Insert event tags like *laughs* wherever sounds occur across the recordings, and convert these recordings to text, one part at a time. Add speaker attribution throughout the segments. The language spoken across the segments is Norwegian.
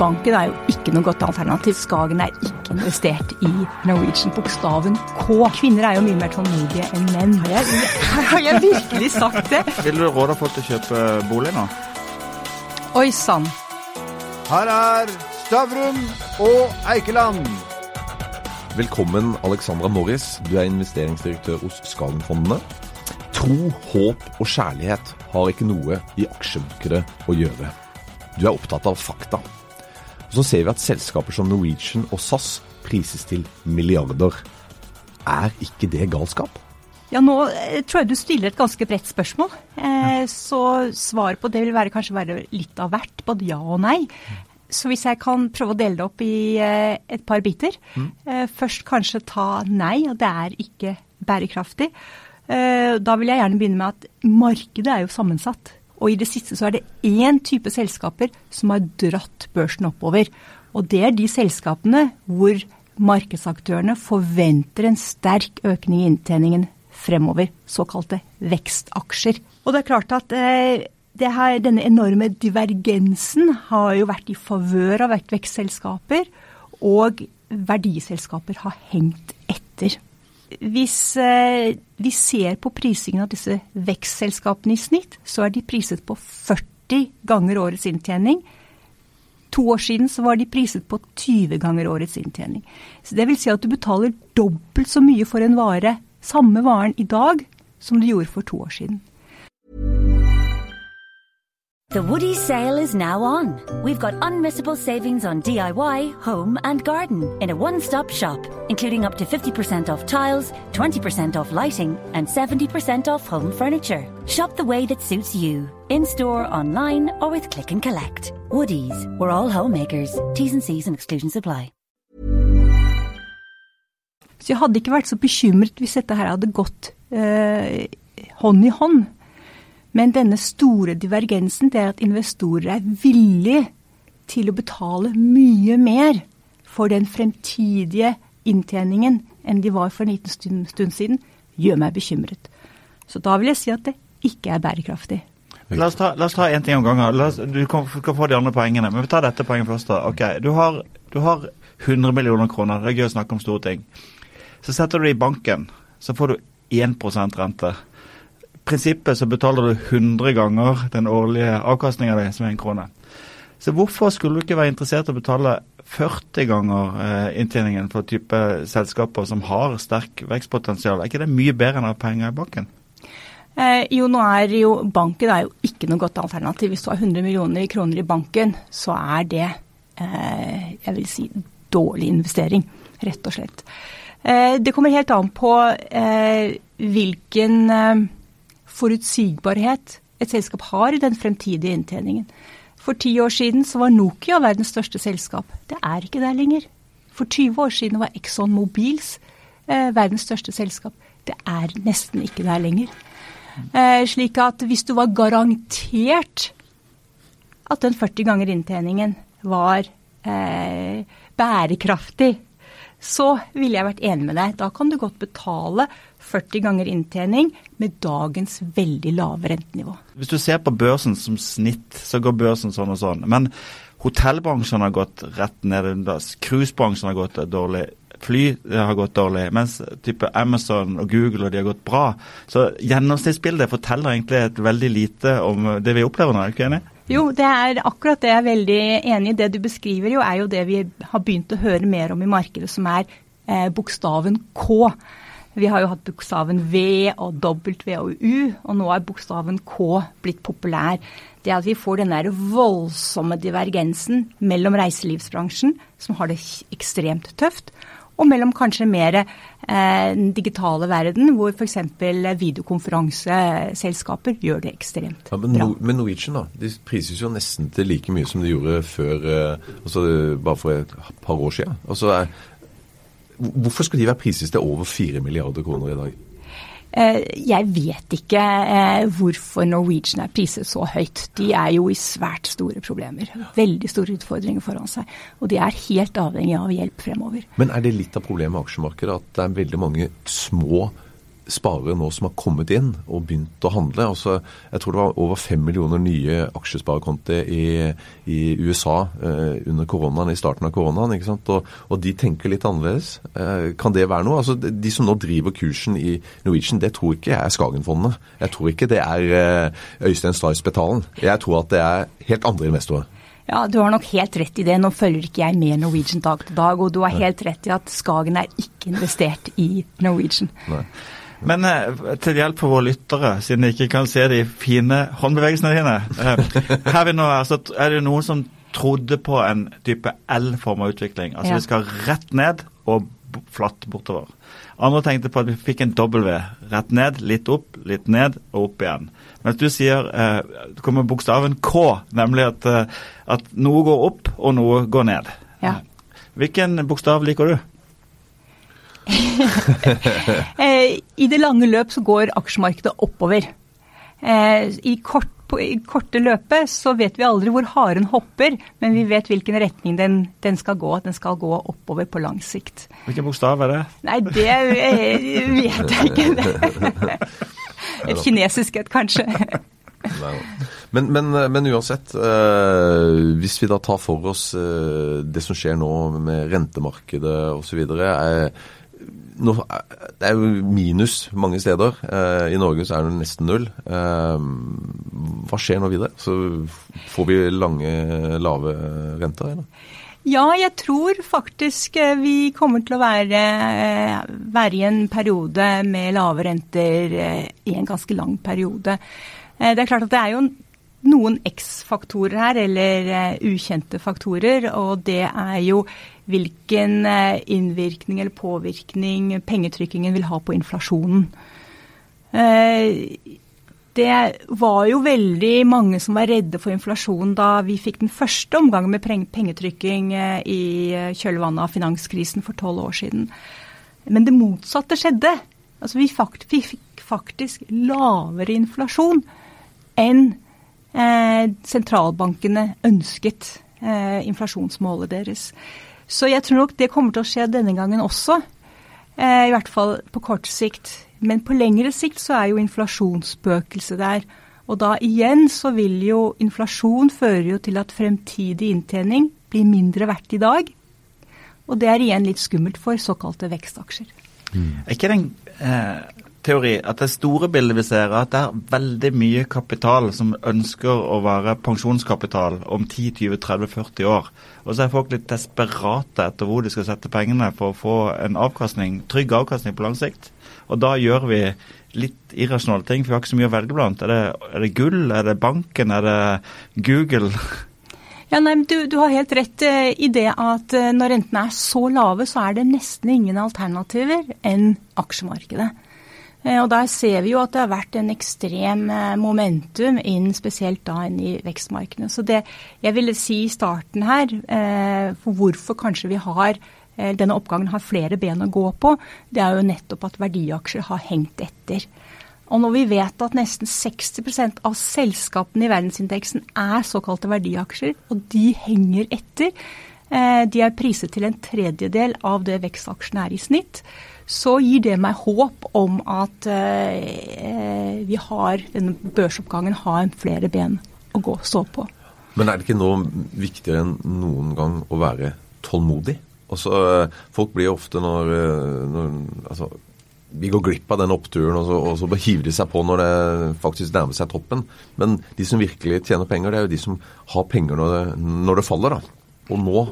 Speaker 1: banken er jo ikke noe godt alternativ. Skagen er ikke investert i Norwegian. Bokstaven K. Kvinner er jo mye mer tålmodige enn menn. Har jeg, *laughs* har jeg virkelig sagt det?
Speaker 2: Vil du råde folk til å kjøpe bolig nå?
Speaker 1: Oi sann.
Speaker 3: Her er Stavrum og Eikeland.
Speaker 4: Velkommen, Alexandra Morris. Du er investeringsdirektør hos Skagenfondene. Tro, håp og kjærlighet har ikke noe i aksjemarkedet å gjøre. Du er opptatt av fakta. Og så ser vi at selskaper som Norwegian og SAS prises til milliarder. Er ikke det galskap?
Speaker 1: Ja, nå eh, tror jeg du stiller et ganske bredt spørsmål. Eh, så svaret på det vil være, kanskje være litt av hvert, både ja og nei. Så hvis jeg kan prøve å dele det opp i eh, et par biter. Mm. Eh, først kanskje ta nei, og det er ikke bærekraftig. Eh, da vil jeg gjerne begynne med at markedet er jo sammensatt. Og i det siste så er det én type selskaper som har dratt børsen oppover. Og det er de selskapene hvor markedsaktørene forventer en sterk økning i inntjeningen fremover. Såkalte vekstaksjer. Og det er klart at eh, her, denne enorme divergensen har jo vært i favør av vekstselskaper, og verdiselskaper har hengt etter hvis eh, vi ser på prisingen av disse vekstselskapene i snitt, så er de priset på 40 ganger årets inntjening. To år siden så var de priset på 20 ganger årets inntjening. Så Det vil si at du betaler dobbelt så mye for en vare, samme varen i dag, som du gjorde for to år siden.
Speaker 5: The Woody sale is now on. We've got unmissable savings on DIY, home, and garden in a one stop shop, including up to 50% off tiles, 20% off lighting, and 70% off home furniture. Shop the way that suits you, in store, online, or with click and collect. Woody's, we're all homemakers. T's and C's and exclusions apply.
Speaker 1: Så jeg hadde ikke vært så bekymret hvis dette her hadde eh, hånd i hånd Men denne store divergensen det er at investorer er villige til å betale mye mer for den fremtidige inntjeningen enn de var for en liten stund, stund siden, gjør meg bekymret. Så da vil jeg si at det ikke er bærekraftig.
Speaker 2: La oss ta, la en ting om gangen. Oss, du kan, få de andre poengene. Men vi tar dette poenget først. da. Ok, du har, du har 100 millioner kroner. Det er gøy å snakke om store ting. Så setter du det i banken. Så får du 1% rente prinsippet så betaler du 100 ganger den årlige avkastninga di, som er en krone. Så hvorfor skulle du ikke være interessert i å betale 40 ganger eh, inntjeningen for type selskaper som har sterk vekstpotensial? Er ikke det mye bedre enn å ha penger i banken?
Speaker 1: Eh, jo, nå er jo banken er jo ikke noe godt alternativ. Hvis du har 100 millioner kroner i banken, så er det eh, jeg vil si dårlig investering, rett og slett. Eh, det kommer helt an på eh, hvilken eh, forutsigbarhet et selskap har i den fremtidige inntjeningen. For ti år siden så var Nokia verdens største selskap. Det er ikke der lenger. For 20 år siden var Exxon Mobils eh, verdens største selskap. Det er nesten ikke der lenger. Eh, slik at hvis du var garantert at den 40 ganger inntjeningen var eh, bærekraftig, så ville jeg vært enig med deg. Da kan du godt betale 40 ganger inntjening med dagens veldig lave rentenivå.
Speaker 2: Hvis du ser på børsen som snitt, så går børsen sånn og sånn. Men hotellbransjen har gått rett ned. Cruisebransjen har gått dårlig. Fly har gått dårlig, mens type Amazon og Google og de har gått bra. Så gjennomsnittsbildet forteller egentlig et veldig lite om det vi opplever nå, er du ikke enig?
Speaker 1: Jo, det er akkurat det jeg er veldig enig i. Det du beskriver jo, er jo det vi har begynt å høre mer om i markedet, som er eh, bokstaven K. Vi har jo hatt bokstaven V og W og U, og nå er bokstaven K blitt populær. Det at vi får den der voldsomme divergensen mellom reiselivsbransjen, som har det ekstremt tøft, og mellom kanskje mer eh, den digitale verden, hvor f.eks. videokonferanseselskaper gjør det ekstremt
Speaker 4: ja, men bra. Men Norwegian da, de prises jo nesten til like mye som de gjorde før, eh, altså bare for et par år siden. Altså, Hvorfor skulle de være priset til over 4 milliarder kroner i dag?
Speaker 1: Eh, jeg vet ikke eh, hvorfor Norwegian er priset så høyt. De er jo i svært store problemer. Veldig store utfordringer foran seg. Og de er helt avhengig av hjelp fremover.
Speaker 4: Men er det litt av problemet med aksjemarkedet at det er veldig mange små sparere nå som har kommet inn og begynt å handle. Altså, jeg tror det var over fem millioner nye aksjesparekonti i, i USA eh, under koronaen, i starten av koronaen. ikke sant? Og, og de tenker litt annerledes. Eh, kan det være noe? Altså, De som nå driver kursen i Norwegian, det tror ikke jeg er Skagenfondene. Jeg tror ikke det er eh, Øystein Stray Spetalen. Jeg tror at det er helt andre investorer.
Speaker 1: Ja, du har nok helt rett i det. Nå følger ikke jeg med Norwegian dag til dag, og du har helt rett i at Skagen er ikke investert i Norwegian.
Speaker 4: Nei.
Speaker 2: Men eh, til hjelp for våre lyttere, siden de ikke kan se de fine håndbevegelsene dine eh, Her vi nå er, så er det noen som trodde på en type L-form av utvikling. Altså
Speaker 1: Ja.
Speaker 2: vi skal rett ned og flatt bortover. Andre tenkte på at vi fikk en W. Rett ned, litt opp, litt ned og opp igjen. Mens du sier eh, det kommer bokstaven K, nemlig at, eh, at noe går opp og noe går ned.
Speaker 1: Ja.
Speaker 2: Hvilken bokstav liker du? *laughs*
Speaker 1: Eh, I det lange løp så går aksjemarkedet oppover. Eh, I, kort, I korte løpet så vet vi aldri hvor haren hopper, men vi vet hvilken retning den, den skal gå. Den skal gå oppover på lang sikt.
Speaker 2: Hvilken bokstav er det?
Speaker 1: Nei, det eh, vet jeg ikke. *laughs* Et kinesisk et, kanskje.
Speaker 4: Men, men, men uansett, eh, hvis vi da tar for oss eh, det som skjer nå med rentemarkedet osv. Nå, er- det er jo minus mange steder. Eh, I Norge så er det nesten null. Eh, hva skjer nå videre? Så får vi lange, lave renter, eller?
Speaker 1: Ja, jeg tror faktisk eh, vi kommer til å være, eh, være i en periode med lave renter eh, i en ganske lang periode. Eh, Det er klart at det er jo noen X-faktorer her, eller eh, ukjente faktorer, og det er jo hvilken eh, innvirkning eller påvirkning pengetrykkingen vil ha på inflasjonen. Eh, det var jo veldig mange som var redde for inflasjon da vi fikk den første omgangen med pengetrykking eh, i kjølvannet av finanskrisen for tolv år siden. Men det motsatte skjedde. Altså vi, fakt, vi fikk faktisk lavere inflasjon enn eh, sentralbankene ønsket eh, inflasjonsmålet deres. Så jeg tror nok det kommer til å skje denne gangen også. Eh, I hvert fall på kort sikt. Men på lengre sikt så er jo inflasjonsspøkelset der. Og da igjen så vil jo inflasjon føre jo til at fremtidig inntjening blir mindre verdt i dag. Og det er igjen litt skummelt for såkalte vekstaksjer.
Speaker 2: Er ikke den eh, teori at det store bildet vi ser, er at det er veldig mye kapital som ønsker å være pensjonskapital om 10-20-30-40 år. Og så er folk litt desperate etter hvor de skal sette pengene for å få en avkastning, trygg avkastning på lang sikt. Og da gjør vi litt irrasjonale ting, for vi har ikke så mye å velge blant. Er det, er det gull, er det banken, er det Google?
Speaker 1: Ja, nei, du, du har helt rett eh, i det at eh, når rentene er så lave, så er det nesten ingen alternativer enn aksjemarkedet. Eh, Og der ser vi jo at det har vært en ekstrem eh, momentum inn spesielt da inn i vekstmarkedene. Så det jeg ville si i starten her, eh, for hvorfor kanskje vi har denne oppgangen har flere ben å gå på, det er jo nettopp at verdiaksjer har hengt etter. Og når vi vet at nesten 60% av selskapene i verdensindeksen er såkalte verdiaksjer, og de henger etter, de er priset til en tredjedel av det vekstaksjene er i snitt, så gir det meg håp om at eh, vi har, denne børsoppgangen har flere ben å gå og stå på.
Speaker 4: Men er det ikke nå viktigere enn noen gang å være tålmodig? Altså, folk blir ofte når, eh, når altså, vi går glipp av den oppturen, og så, og så hiver de seg på når det faktisk nærmer seg toppen. Men de som virkelig tjener penger, det er jo de som har penger når det, når det faller. da. Og nå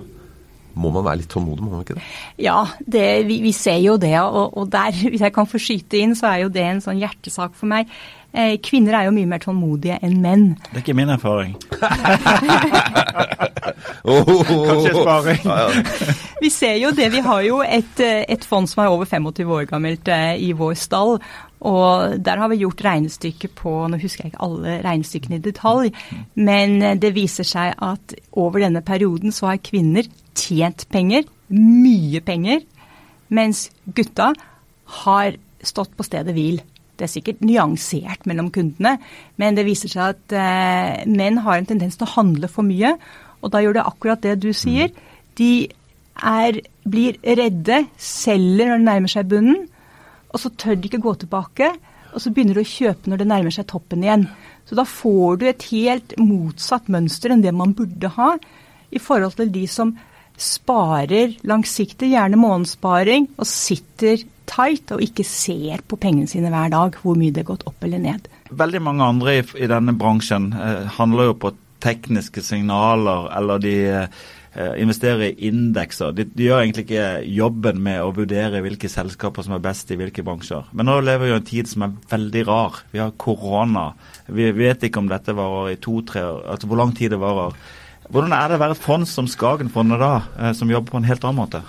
Speaker 4: må man være litt tålmodig, må man ikke det?
Speaker 1: Ja, det, vi, vi ser jo det. Og, og der, *laughs* hvis jeg kan få skyte inn, så er jo det en sånn hjertesak for meg. Eh, kvinner er jo mye mer tålmodige enn menn.
Speaker 2: Det er ikke min erfaring. *laughs*
Speaker 4: Kanskje
Speaker 2: sparing.
Speaker 4: Ja, ja.
Speaker 1: Vi ser jo det. Vi har jo et, eh, et fond som er over 25 år gammelt eh, i vår stall. Og der har vi gjort regnestykker på Nå husker jeg ikke alle regnestykkene i detalj, men eh, det viser seg at over denne perioden så har kvinner tjent penger, mye penger, mens gutta har stått på stedet hvil. Det er sikkert nyansert mellom kundene, men det viser seg at eh, menn har en tendens til å handle for mye, og da gjør det akkurat det du sier. De er, blir redde, selger når det nærmer seg bunnen, og så tør de ikke gå tilbake. Og så begynner du å kjøpe når det nærmer seg toppen igjen. Så da får du et helt motsatt mønster enn det man burde ha i forhold til de som sparer langsiktig, gjerne månedssparing, og sitter tight og ikke ser på pengene sine hver dag, hvor mye det har gått opp eller ned.
Speaker 2: Veldig mange andre i, i denne bransjen eh, handler jo på tekniske signaler, eller de eh, investerer i indekser. De, de, gjør egentlig ikke jobben med å vurdere hvilke selskaper som er best i hvilke bransjer. Men nå lever vi jo en tid som er veldig rar. Vi har korona. Vi vet ikke om dette varer i to-tre år, altså hvor lang tid det varer. Hvordan er det å være et fond som Skagenfondet da, eh, som jobber på en helt annen måte?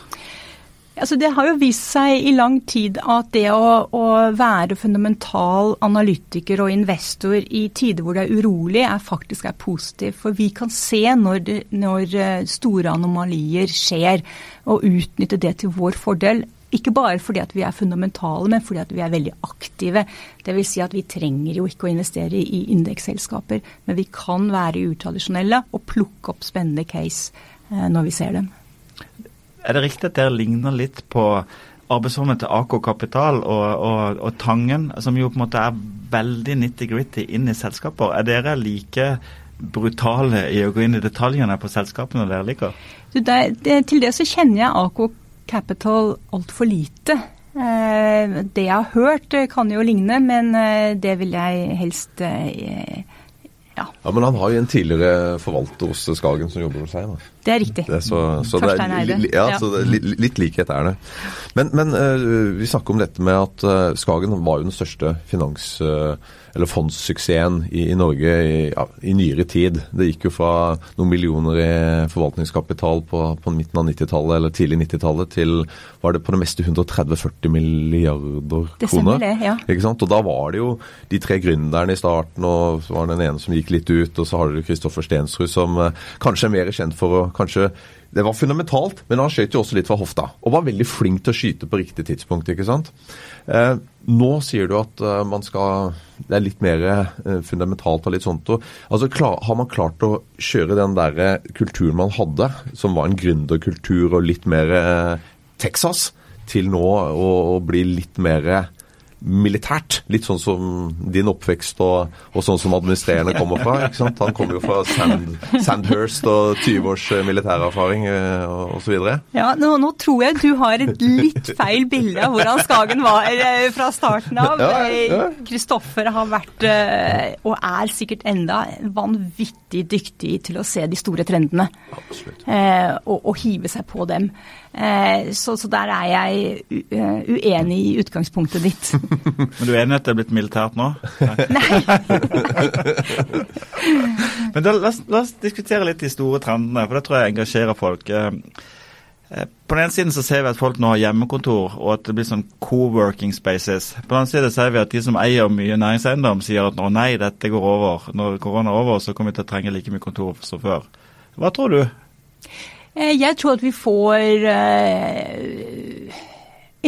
Speaker 1: Altså det har jo vist seg i lang tid at det å, å, være fundamental analytiker og investor i tider hvor det er urolig, er faktisk er positivt. For vi kan se når, når eh, store anomalier skjer, og utnytte det til vår fordel. Ikke bare fordi at vi er fundamentale, men fordi at vi er veldig aktive. Dvs. Si at vi trenger jo ikke å investere i indeksselskaper, men vi kan være utradisjonelle og plukke opp spennende case eh, når vi ser dem.
Speaker 2: Er det riktig at dere ligner litt på arbeidsformen til AK Kapital og, og, og, Tangen, som jo på en måte er veldig nitty-gritty inn i selskaper? Er dere like brutale i å gå inn i detaljene på selskapene dere liker?
Speaker 1: Det, det, til det så kjenner jeg AK Capital altfor lite. Eh, det jeg har hørt eh, kan jo ligne, men eh, det vil jeg helst ja.
Speaker 4: ja. Men han har jo en tidligere forvalter hos Skagen som jobber hos seg. Da.
Speaker 1: Det er riktig.
Speaker 4: Det så, så Torstein Eide. Ja, ja. så litt, litt likhet er det. Men, men uh, vi snakker om dette med at uh, Skagen var jo den største finans... Uh, eller fondssuksessen i, i Norge i, ja, i, nyere tid. Det gikk jo fra noen millioner i forvaltningskapital på, på midten av 90-tallet eller tidlig 90-tallet til var det på det meste 130-40 milliarder
Speaker 1: det
Speaker 4: kroner.
Speaker 1: Det, ja.
Speaker 4: Ikke sant? Og da var det jo de tre gründerne i starten, og så var det den ene som gikk litt ut, og så har du Kristoffer Stensrud som kanskje er mer kjent for å kanskje det var fundamentalt, men han skjøt jo også litt fra hofta. Og var veldig flink til å skyte på riktig tidspunkt. ikke sant? Eh, nå sier du at eh, man skal Det er litt mer eh, fundamentalt og litt sånt. Og, altså, klar, har man klart å kjøre den der uh, kulturen man hadde, som var en gründerkultur og litt mer Texas, til nå å, å bli litt mer militært. Litt sånn som din oppvekst og, og sånn som administrerende kommer fra. ikke sant? Han kommer jo fra Sand, Sandhurst og 20 års eh, militærerfaring eh, osv.
Speaker 1: Ja, nå, nå, tror jeg du har et litt feil bilde av hvordan Skagen var eh, fra starten av. Kristoffer ja, ja. har vært, og er sikkert enda, vanvittig dyktig til å se de store trendene. Og, og hive seg på dem. Eh, så, så, der er jeg eh, uenig i utgangspunktet ditt. *laughs*
Speaker 2: Men du er enig i at det er blitt militært nå? *laughs*
Speaker 1: Nei. *laughs*
Speaker 2: Men da, la, oss, la, oss, diskutere litt de store trendene, for det tror jeg engasjerer folk. Eh, på den ene siden så ser vi at folk nå har hjemmekontor, og at det blir sånn co-working spaces. På den andre siden ser vi at de som eier mye næringseiendom, sier at å nei, dette går over. Når korona er over, så kommer vi til å trenge like mye kontor som før. Hva tror du?
Speaker 1: Eh, jeg tror at vi får eh,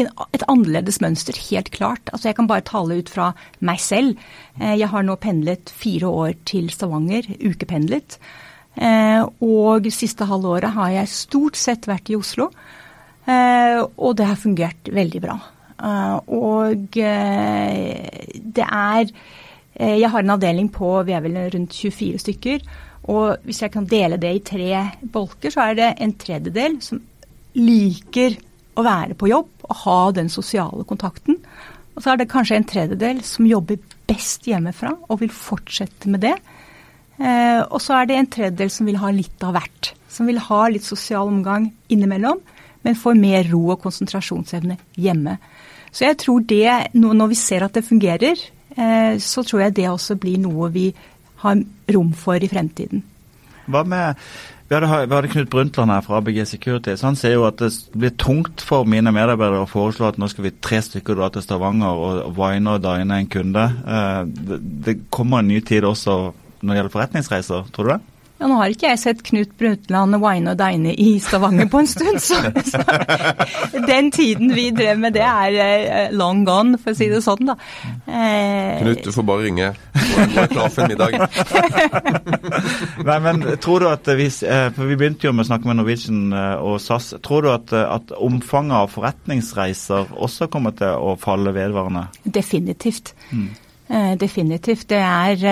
Speaker 1: et annerledes mønster, helt klart. Altså jeg kan bare tale ut fra meg selv. Eh, jeg har nå pendlet fire år til Stavanger, ukependlet. Og siste halvåret har jeg stort sett vært i Oslo. Og det har fungert veldig bra. Og det er Jeg har en avdeling på vi er vel rundt 24 stykker. Og hvis jeg kan dele det i tre bolker, så er det en tredjedel som liker å være på jobb og ha den sosiale kontakten. Og så er det kanskje en tredjedel som jobber best hjemmefra og vil fortsette med det. Eh, og så er det en tredjedel som vil ha litt av hvert. Som vil ha litt sosial omgang innimellom, men får mer ro og konsentrasjonsevne hjemme. Så jeg tror det, når vi ser at det fungerer, eh, så tror jeg det også blir noe vi har rom for i fremtiden.
Speaker 2: Hva med vi hadde, vi hadde, Knut Brundtland her fra ABG Securities. Han sier jo at det blir tungt for mine medarbeidere å foreslå at nå skal vi tre stykker dra til Stavanger og wine og dine en kunde. Eh, det kommer en ny tid også når det gjelder forretningsreiser, tror du det?
Speaker 1: Ja, Nå har ikke jeg sett Knut Brundtland wine og dine i Stavanger på en stund, så, så, den tiden vi drev med det er eh, long gone, for å si det sånn, da.
Speaker 4: Eh, Knut, du får bare ringe. Nå er klar for en middag. *laughs*
Speaker 2: Nei, men tror du at hvis eh, For vi begynte jo med å snakke med Norwegian og SAS. Tror du at, at omfanget av forretningsreiser også kommer til å falle vedvarende?
Speaker 1: Definitivt. Mm. Definitivt. Det er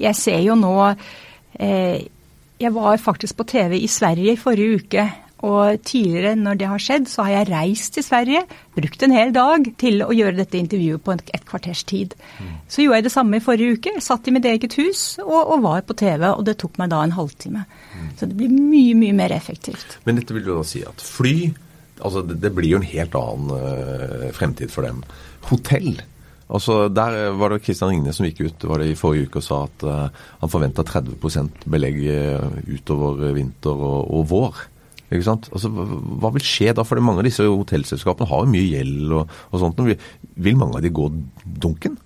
Speaker 1: Jeg ser jo nå Eh, jeg var faktisk på TV i Sverige i forrige uke. Og tidligere når det har skjedd, så har jeg reist til Sverige, brukt en hel dag til å gjøre dette intervjuet på et kvarters tid. Mm. Så gjorde jeg det samme i forrige uke. Satt i mitt eget hus og, og, var på TV, og det tok meg da en halvtime. Mm. Så det blir mye, mye mer effektivt.
Speaker 4: Men dette vil jo da si at fly altså det, det blir jo en helt annen uh, fremtid for dem. Hotell Altså, Der var det Kristian Ringnes som gikk ut var det i forrige uke og sa at uh, han forventa 30 belegg eh, utover vinter og, og, vår. Ikke sant? Altså, Hva vil skje da? For mange av disse hotellselskapene har jo mye gjeld og, og sånt. Vil mange av de gå dunken?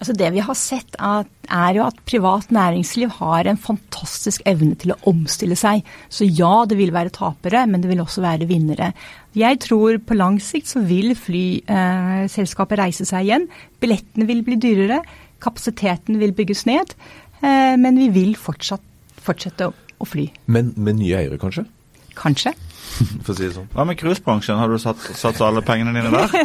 Speaker 1: Altså det vi har sett er jo at privat næringsliv har en fantastisk evne til å omstille seg. Så ja, det vil være tapere, men det vil også være vinnere. Jeg tror på lang sikt så vil flyselskapet eh, reise seg igjen. Billettene vil bli dyrere, kapasiteten vil bygges ned. Eh, men vi vil fortsatt, fortsette å, å fly.
Speaker 4: Men med nye eiere, kanskje?
Speaker 1: Kanskje. *laughs*
Speaker 4: for å si det sånn.
Speaker 2: Hva med cruisebransjen, har du satt, satt alle pengene dine der? *laughs*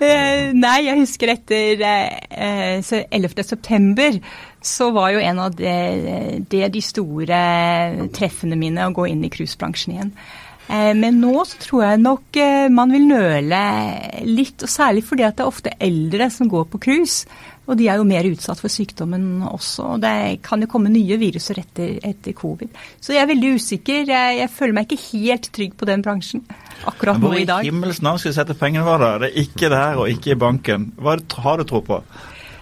Speaker 1: Eh, nei, jeg husker etter eh, 11.9. så var jo en av det, det de store treffene mine å gå inn i cruisebransjen igjen. Eh, men nå så tror jeg nok eh, man vil nøle litt, og særlig fordi at det er ofte eldre som går på cruise. Og de er jo mer utsatt for sykdommen også. og Det kan jo komme nye viruser etter, etter covid. Så jeg er veldig usikker. Jeg, jeg, føler meg ikke helt trygg på den bransjen akkurat nå i dag.
Speaker 2: Hvor i himmels navn skal vi sette pengene våre? Det er ikke der og ikke i banken. Hva har du tro på?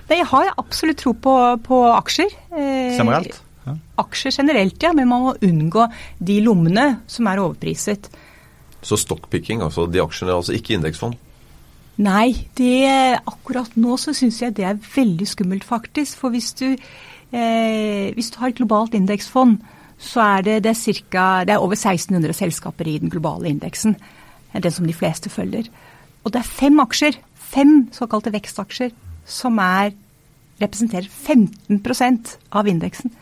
Speaker 1: Nei, Jeg har absolutt tro på, på aksjer.
Speaker 2: Eh, generelt?
Speaker 1: Ja. Aksjer generelt, ja. Men man må unngå de lommene som er overpriset.
Speaker 4: Så stockpicking, altså de aksjene, altså ikke indeksfond?
Speaker 1: Nei, det, akkurat nå så syns jeg det er veldig skummelt, faktisk. For hvis du, eh, hvis du har et globalt indeksfond, så er det, det, er cirka, det er over 1600 selskaper i den globale indeksen. Den som de fleste følger. Og det er fem aksjer, fem såkalte vekstaksjer, som er, representerer 15% av indeksen.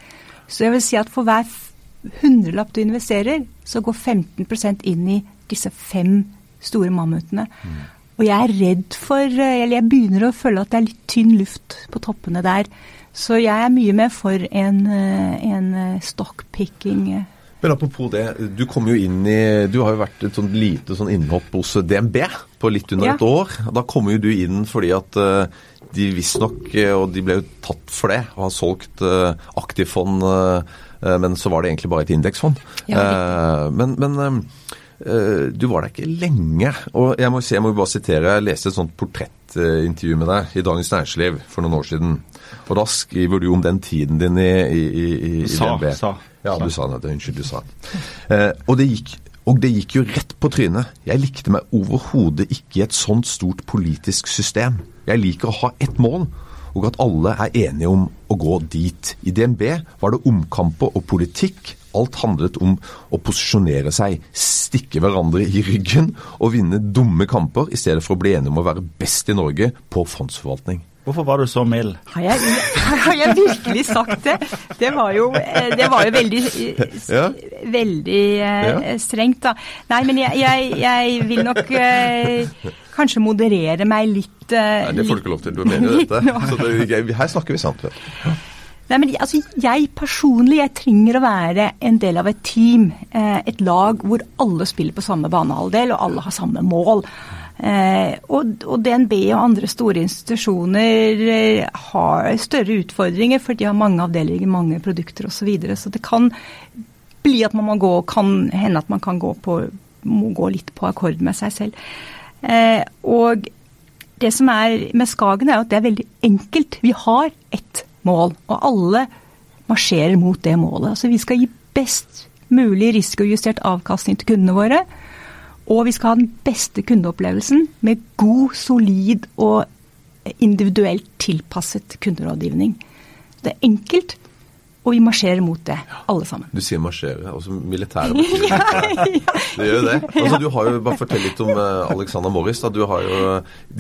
Speaker 1: Så jeg vil si at for hver hundrelapp du investerer, så går 15% inn i disse fem store mammutene. Mm. Og jeg er redd for Eller jeg begynner å føle at det er litt tynn luft på toppene der. Så jeg er mye mer for en, en stockpicking.
Speaker 4: Men apropos det, du kom jo inn i Du har jo vært et sånt lite sånn innhopp hos DNB på litt under ja. et år. Da kom jo du inn fordi at de visstnok, eh, og de ble jo tatt for det, og har solgt aktivfond, men så var det egentlig bare et indeksfond. Ja, men, men Eh, du var der ikke lenge. og Jeg må, jeg må bare sitere, jeg leste et sånt portrettintervju med deg i Dagens Næringsliv for noen år siden. Og da skriver du om den tiden din i, i, i, i
Speaker 2: sa,
Speaker 4: DNB.
Speaker 2: Sa.
Speaker 4: Ja, du sa det. Unnskyld, du sa eh, og, det gikk, og det gikk jo rett på trynet. Jeg likte meg overhodet ikke i et sånt stort politisk system. Jeg liker å ha ett mål, og at alle er enige om å gå dit. I DNB var det omkamper og politikk Alt handlet om å posisjonere seg, stikke hverandre i ryggen og vinne dumme kamper, i stedet for å bli enige om å være best i Norge på fondsforvaltning.
Speaker 2: Hvorfor var du så mild?
Speaker 1: Har jeg, har jeg virkelig sagt det? Det var jo, det var jo veldig, ja. veldig eh, ja. strengt, da. Nei, men jeg, jeg, jeg vil nok eh, kanskje moderere meg litt.
Speaker 4: Eh, Nei, Det får du ikke lov til. Du er med i dette. Det, her snakker vi sant. Vet. *laughs*
Speaker 1: Nei, men altså, Jeg personlig jeg trenger å være en del av et team. Eh, et lag hvor alle spiller på samme banehalvdel og alle har samme mål. Eh, og, og, DNB og andre store institusjoner eh, har større utfordringer, for de har mange avdelinger, mange produkter osv. Så, videre. så det kan bli at man må gå, kan hende at man kan gå, på, må gå litt på akkord med seg selv. Og det som er med Skagen, er at det er veldig enkelt. Vi har ett mål. Og alle marsjerer mot det målet. Altså Vi skal gi best mulig risikojustert avkastning til kundene våre. Og vi skal ha den beste kundeopplevelsen med god, solid og individuelt tilpasset kunderådgivning. Det er enkelt, Og vi marsjerer mot det, alle sammen.
Speaker 4: Du sier marsjere, altså militære *laughs* betyr ja, *laughs* Det gjør jo det. Altså, du har jo, bare Fortell litt om uh, Alexander Morris. da, du har jo,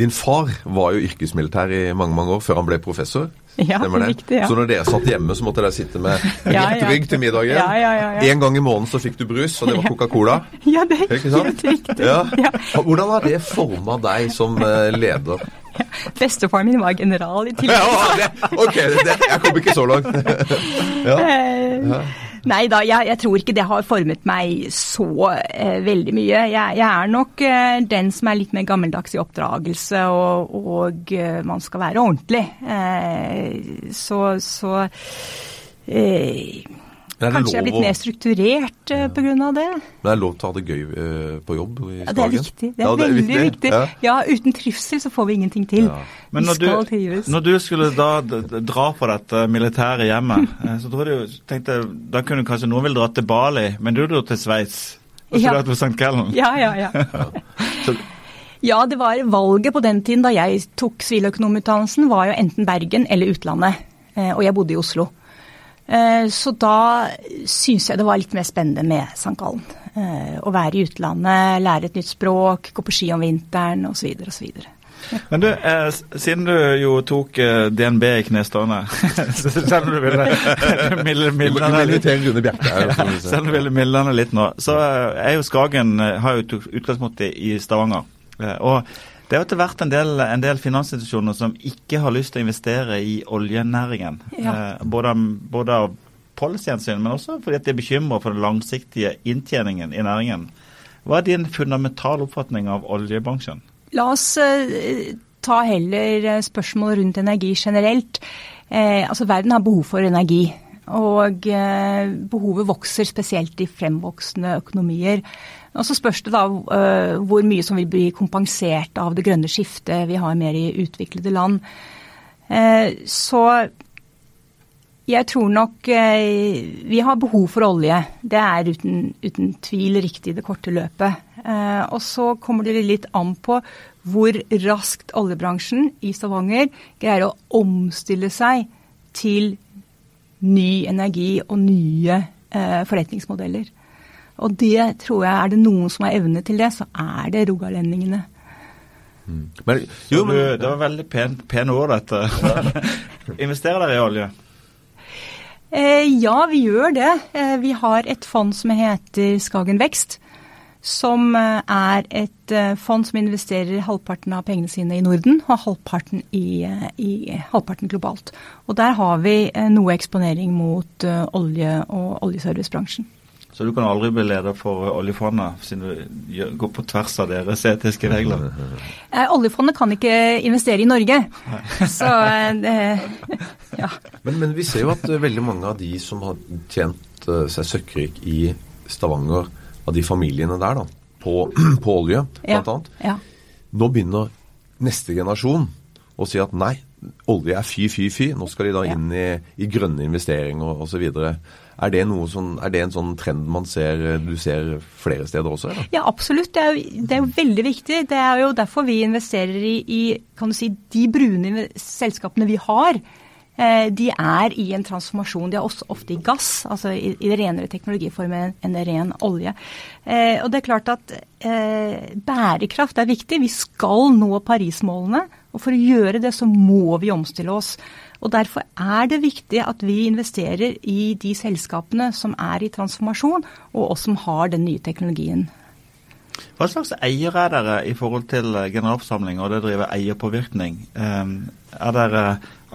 Speaker 4: Din far var jo yrkesmilitær i mange mange år, før han ble professor. *laughs*
Speaker 1: Ja,
Speaker 4: Stemmer det?
Speaker 1: riktig, ja.
Speaker 4: Så når dere satt hjemme, så måtte dere sitte med *laughs*
Speaker 1: Ja, ja.
Speaker 4: rygg til middagen.
Speaker 1: Ja, ja, ja, ja.
Speaker 4: En gang i måneden så fikk du brus, og det var Coca-Cola. *laughs*
Speaker 1: Ja, det er helt riktig.
Speaker 4: Ja.
Speaker 1: Ja.
Speaker 4: Hvordan har det forma deg som eh, leder?
Speaker 1: Bestefaren min var general i tillegg.
Speaker 4: Ja, ok, det, jeg kom ikke så langt. Ja.
Speaker 1: Nei da, jeg, jeg tror ikke det har formet meg så eh, veldig mye. Jeg, jeg er nok eh, den som er litt mer gammeldags i oppdragelse, og, og eh, man skal være ordentlig. Eh, så så eh, Kanskje jeg er blitt
Speaker 4: å-
Speaker 1: mer strukturert eh, på grunn av det.
Speaker 4: Men det er lov til å ha det gøy eh, på jobb i
Speaker 1: Ja, det er viktig. Det er
Speaker 4: Ja,
Speaker 1: veldig viktig.
Speaker 4: Ja.
Speaker 1: Ja, uten trivsel så får vi ingenting til.
Speaker 4: Ja.
Speaker 2: Men når du, når du skulle da dra på dette militære hjemmet, *laughs* eh, så tror jeg du tenkte Da kunne kanskje noen ville dratt til Bali, men du dro til Sveits. Og
Speaker 1: Ja.
Speaker 2: studerte på St. Gallen.
Speaker 1: Ja, ja, ja. *laughs*
Speaker 4: Så,
Speaker 1: Ja, det var valget på den tiden da jeg tok siviløkonomutdannelsen, var jo enten Bergen eller utlandet. Eh, Og jeg bodde i Oslo. Eh, Så da syns jeg det var litt mer spennende med St. Gallen. Eh, Å være i utlandet, lære et nytt språk, gå på ski om vinteren osv. osv.
Speaker 2: Men du, eh, siden du jo tok eh, DNB i knestående *laughs* så Selv om du ville *laughs* mildne det litt nå, så eh, er jo Skagen har jo tok utgangspunkt i i Stavanger. Eh, Og det er etter hvert en del, en del finansinstitusjoner som ikke har lyst til å investere i oljenæringen.
Speaker 1: Ja.
Speaker 2: Eh, Både, både av policyhensyn, men også fordi at de er bekymra for den langsiktige inntjeningen i næringen. Hva er din fundamentale oppfatning av oljebransjen?
Speaker 1: La oss eh, ta heller eh, spørsmål rundt energi generelt. Eh, altså Verden har behov for energi. Og eh, behovet vokser spesielt i fremvoksende økonomier. Og Så spørs det da eh, hvor mye som vil bli kompensert av det grønne skiftet vi har mer i utviklede land. Eh, så jeg tror nok vi har behov for olje. Det er uten, uten tvil riktig i det korte løpet. Og så kommer det litt an på hvor raskt oljebransjen i Stavanger greier å omstille seg til ny energi og nye eh, forretningsmodeller. Og det tror jeg er det noen som har evne til det, så er det rogalendingene.
Speaker 4: Men,
Speaker 2: Jo, du,
Speaker 4: men,
Speaker 2: det var veldig pen, pene ord, dette. *laughs* Investerer dere i olje?
Speaker 1: Eh, ja, vi gjør det. Eh, vi har et fond som heter Skagen Vekst. Som eh, er et eh, fond som investerer halvparten av pengene sine i Norden og halvparten, i, eh, i, halvparten globalt. Og der har vi noe eksponering mot olje- og oljeservicebransjen.
Speaker 2: Så du kan aldri bli leder for oljefondet, siden du går på tvers av deres etiske regler? *laughs*
Speaker 1: Eh, oljefondet kan ikke investere i Norge. Så eh, *laughs* ja.
Speaker 4: men, men vi ser jo at veldig mange av de som har tjent seg søkkrik i Stavanger, av de familiene der, da, på, *clears throat* på olje
Speaker 1: Ja.
Speaker 4: blant annet,
Speaker 1: ja.
Speaker 4: nå begynner neste generasjon å si at nei, olje er fy, fy, fy. Nå skal de da
Speaker 1: Ja.
Speaker 4: inn i, i grønne investeringer osv. Er, det noe sånn, er det en sånn trend man ser, du ser flere steder også? Eller?
Speaker 1: Ja, absolutt. Det er, jo, det er jo veldig viktig. Det er jo derfor vi investerer i, i kan du si, de brune selskapene vi har. Eh, de er i en transformasjon. De er også ofte i gass, altså i, i renere teknologiformer enn ren olje. Eh, og det er klart at eh, bærekraft er viktig. Vi skal nå Paris-målene. Og for å gjøre det, så må vi omstille oss. Og Derfor er det viktig at vi investerer i de selskapene som er i transformasjon, og oss som har den nye teknologien.
Speaker 2: Hva slags eiere er dere i forhold til eh, generalforsamling og det å drive eierpåvirkning? Um, er dere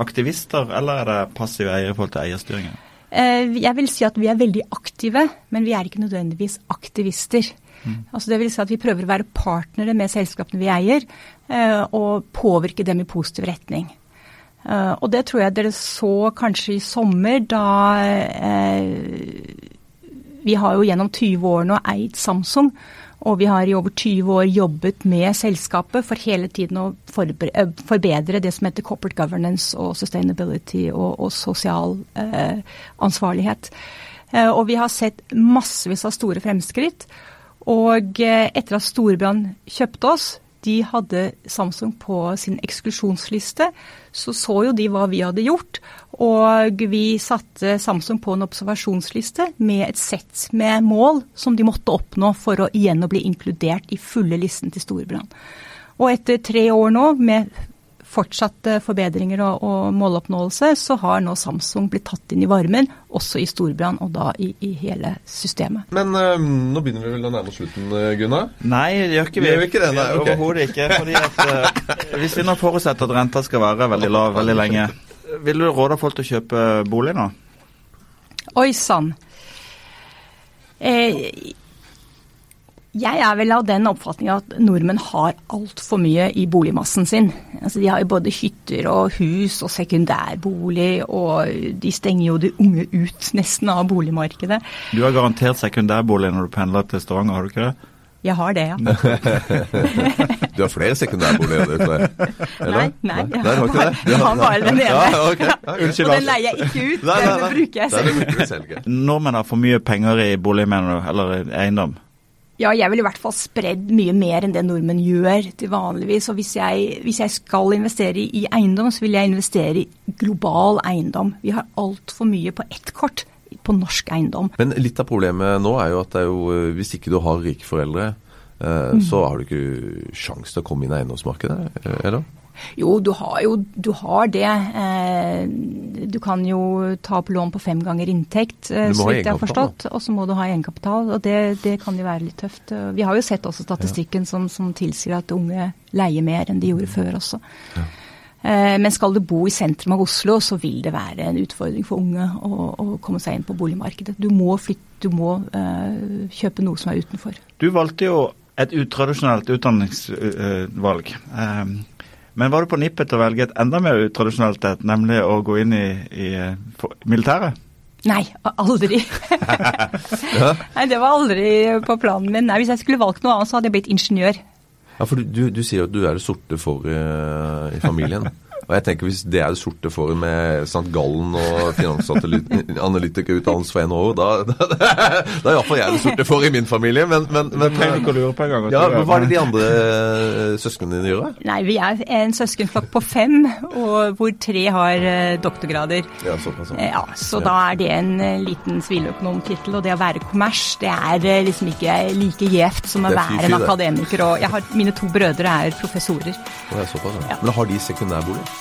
Speaker 2: aktivister, eller er det passive eiere i forhold til eierstyringen?
Speaker 1: Eh, Jeg vil si at vi er veldig aktive, men vi er ikke nødvendigvis aktivister. Altså det vil si at Vi prøver å være partnere med selskapene vi eier, eh, og påvirke dem i positiv retning. Og det tror jeg dere så kanskje i sommer, da vi har jo gjennom 20 år nå eid Samsung. Og vi har i over 20 år jobbet med selskapet for hele tiden å eh, forbedre det som heter corporate governance og sustainability og, og sosial eh, ansvarlighet. Eh, og vi har sett massevis av store fremskritt. Og eh, etter at Storebrand kjøpte oss, de hadde Samsung på sin eksklusjonsliste, så så jo de hva vi hadde gjort. Og vi satte Samsung på en observasjonsliste med et sett med mål som de måtte oppnå for å igjen å bli inkludert i fulle listen til Storebrand. Og etter tre år nå med fortsatte forbedringer og, og, måloppnåelse, så har nå Samsung blitt tatt inn i varmen, også i storbrann, og da i, i hele systemet.
Speaker 4: Men øh, nå begynner vi vel å nærme oss slutten, eh, Gunnar?
Speaker 2: Nei, det gjør ikke vi.
Speaker 4: Gjør vi ikke det? Nei, okay.
Speaker 2: Overhodet ikke. fordi at øh, Hvis vi nå forutsetter at renta skal være veldig lav veldig lenge, vil du råde folk til å kjøpe bolig nå?
Speaker 1: Oi sann. Eh, jeg er vel av den oppfatning at nordmenn har altfor mye i boligmassen sin. Altså, de har jo både hytter og hus og sekundærbolig, og de stenger jo de unge ut nesten av boligmarkedet.
Speaker 2: Du har garantert sekundærbolig når du pendler til Stavanger, har du ikke det?
Speaker 1: Jeg har det, ja. *laughs*
Speaker 4: du har flere sekundærboliger?
Speaker 1: Nei, nei, jeg
Speaker 4: har,
Speaker 1: bare, jeg har bare den ene.
Speaker 4: Ja, okay.
Speaker 1: Okay. *laughs* Unnskyld, og den leier jeg ikke ut, nei, nei, nei. den bruker jeg selv.
Speaker 2: Nordmenn har for mye penger i bolig, mener du, eller eiendom?
Speaker 1: Ja, jeg vil i hvert fall spredd mye mer enn det nordmenn gjør til vanligvis. Og hvis jeg, hvis jeg skal investere i eiendom, så vil jeg investere i global eiendom. Vi har altfor mye på ett kort på norsk eiendom.
Speaker 4: Men litt av problemet nå er jo at det er jo, eh, hvis ikke du har rike foreldre, eh, mm. så har du ikke sjanse til å komme inn i eiendomsmarkedet, eller eller?
Speaker 1: Jo, du har jo du har det. Eh, du kan jo ta opp lån på fem ganger inntekt, slik så vidt jeg har forstått. Og så må du ha egenkapital, og det, det, kan jo være litt tøft. Vi har jo sett også statistikken ja. som, som, tilsier at unge leier mer enn de gjorde mm. før også. Ja. Eh, men skal du bo i sentrum av Oslo, så vil det være en utfordring for unge å, å komme seg inn på boligmarkedet. Du må flytte, du må uh, kjøpe noe som er utenfor.
Speaker 2: Du valgte jo et utradisjonelt utdanningsvalg. Uh, men var du på nippet til å velge et enda mer utradisjonelt et, nemlig å gå inn i, i militæret?
Speaker 1: Nei, aldri. *laughs* ja. Nei, Det var aldri på planen min. Nei, Hvis jeg skulle valgt noe annet, så hadde jeg blitt ingeniør.
Speaker 4: Ja, for du, du sier at du er det sorte for uh, i familien. *laughs* Og jeg tenker Hvis det er det sorte for med St. Gallen og finansanalytikerutdannelse for NHO, da, da, *laughs* da, da er iallfall jeg det sorte for i min familie. Men, men, men
Speaker 2: men, gang.
Speaker 4: Ja, men Hva er det de andre eh, søsknene dine gjør?
Speaker 1: Nei, Vi er en søskenflokk på fem, og hvor tre har uh, doktorgrader.
Speaker 4: Ja, såpass.
Speaker 1: Ja, så da er det en liten siviløkonomtittel. Og det å være kommers, det er liksom ikke like gjevt som å være en akademiker. Og jeg har, mine to brødre er professorer.
Speaker 4: Det er såpass, ja. Men har de sekundærbolig?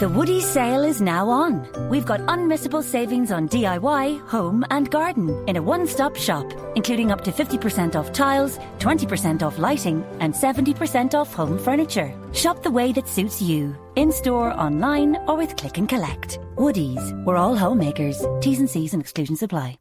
Speaker 5: The Woody sale is now on. We've got unmissable savings on DIY, home, and garden in a one stop shop, including up to 50% off tiles, 20% off lighting, and 70% off home furniture. Shop the way that suits you, in store, online, or with click and collect. Woody's, we're all homemakers. T's and C's and exclusions apply.